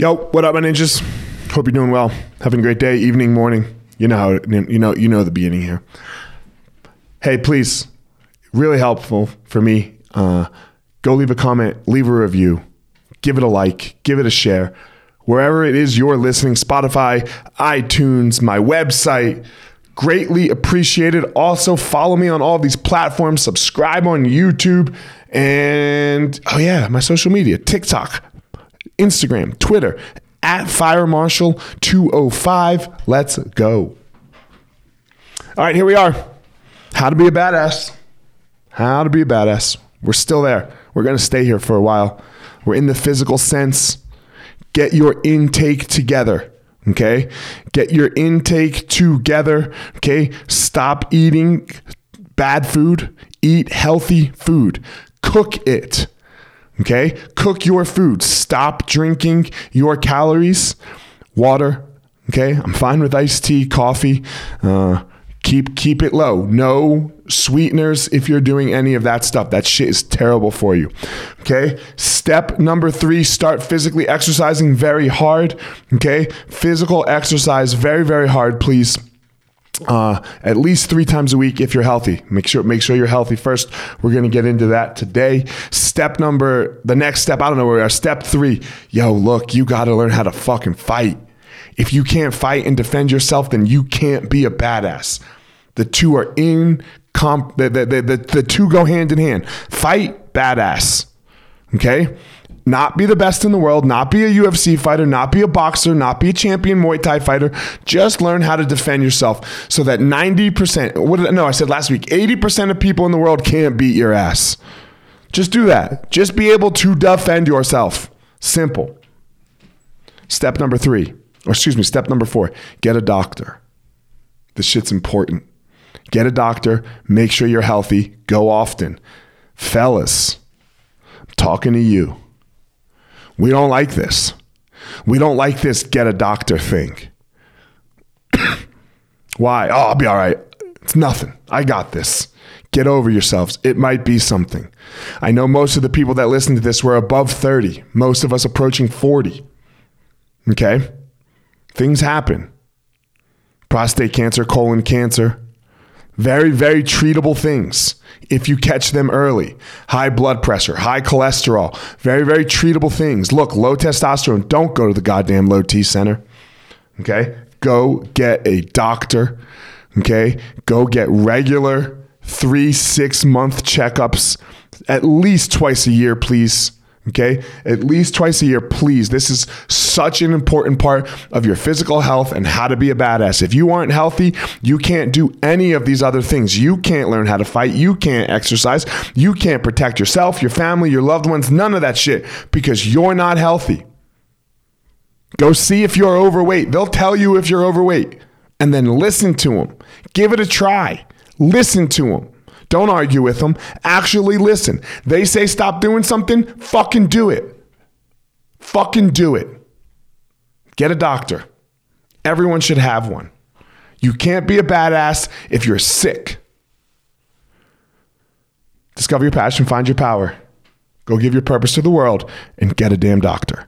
Yo, what up, my ninjas? Hope you're doing well. Having a great day, evening, morning. You know how you know you know the beginning here. Hey, please, really helpful for me. Uh, go leave a comment, leave a review, give it a like, give it a share. Wherever it is you're listening, Spotify, iTunes, my website, greatly appreciated. Also, follow me on all these platforms, subscribe on YouTube, and oh, yeah, my social media TikTok, Instagram, Twitter, at Fire Marshal 205. Let's go. All right, here we are. How to be a badass. How to be a badass. We're still there. We're going to stay here for a while. We're in the physical sense. Get your intake together. Okay. Get your intake together. Okay. Stop eating bad food. Eat healthy food. Cook it. Okay? Cook your food. Stop drinking your calories. Water. Okay? I'm fine with iced tea, coffee. Uh, keep keep it low. No sweeteners if you're doing any of that stuff. That shit is terrible for you. Okay? Step number 3, start physically exercising very hard. Okay? Physical exercise very very hard, please uh, at least three times a week if you're healthy. Make sure make sure you're healthy first. We're gonna get into that today. Step number the next step. I don't know where we are. Step three. Yo, look, you got to learn how to fucking fight. If you can't fight and defend yourself, then you can't be a badass. The two are in comp. The the the, the, the two go hand in hand. Fight, badass. Okay not be the best in the world, not be a UFC fighter, not be a boxer, not be a champion Muay Thai fighter. Just learn how to defend yourself so that 90%, what did, no, I said last week, 80% of people in the world can't beat your ass. Just do that. Just be able to defend yourself. Simple. Step number three, or excuse me, step number four, get a doctor. This shit's important. Get a doctor, make sure you're healthy, go often. Fellas, I'm talking to you. We don't like this. We don't like this get a doctor thing. Why? Oh, I'll be all right. It's nothing. I got this. Get over yourselves. It might be something. I know most of the people that listen to this were above 30, most of us approaching 40. Okay? Things happen. Prostate cancer, colon cancer, very, very treatable things if you catch them early. High blood pressure, high cholesterol, very, very treatable things. Look, low testosterone, don't go to the goddamn low T center. Okay? Go get a doctor. Okay? Go get regular three, six month checkups at least twice a year, please. Okay, at least twice a year, please. This is such an important part of your physical health and how to be a badass. If you aren't healthy, you can't do any of these other things. You can't learn how to fight. You can't exercise. You can't protect yourself, your family, your loved ones, none of that shit because you're not healthy. Go see if you're overweight. They'll tell you if you're overweight and then listen to them. Give it a try. Listen to them. Don't argue with them. Actually listen. They say stop doing something, fucking do it. Fucking do it. Get a doctor. Everyone should have one. You can't be a badass if you're sick. Discover your passion, find your power. Go give your purpose to the world and get a damn doctor.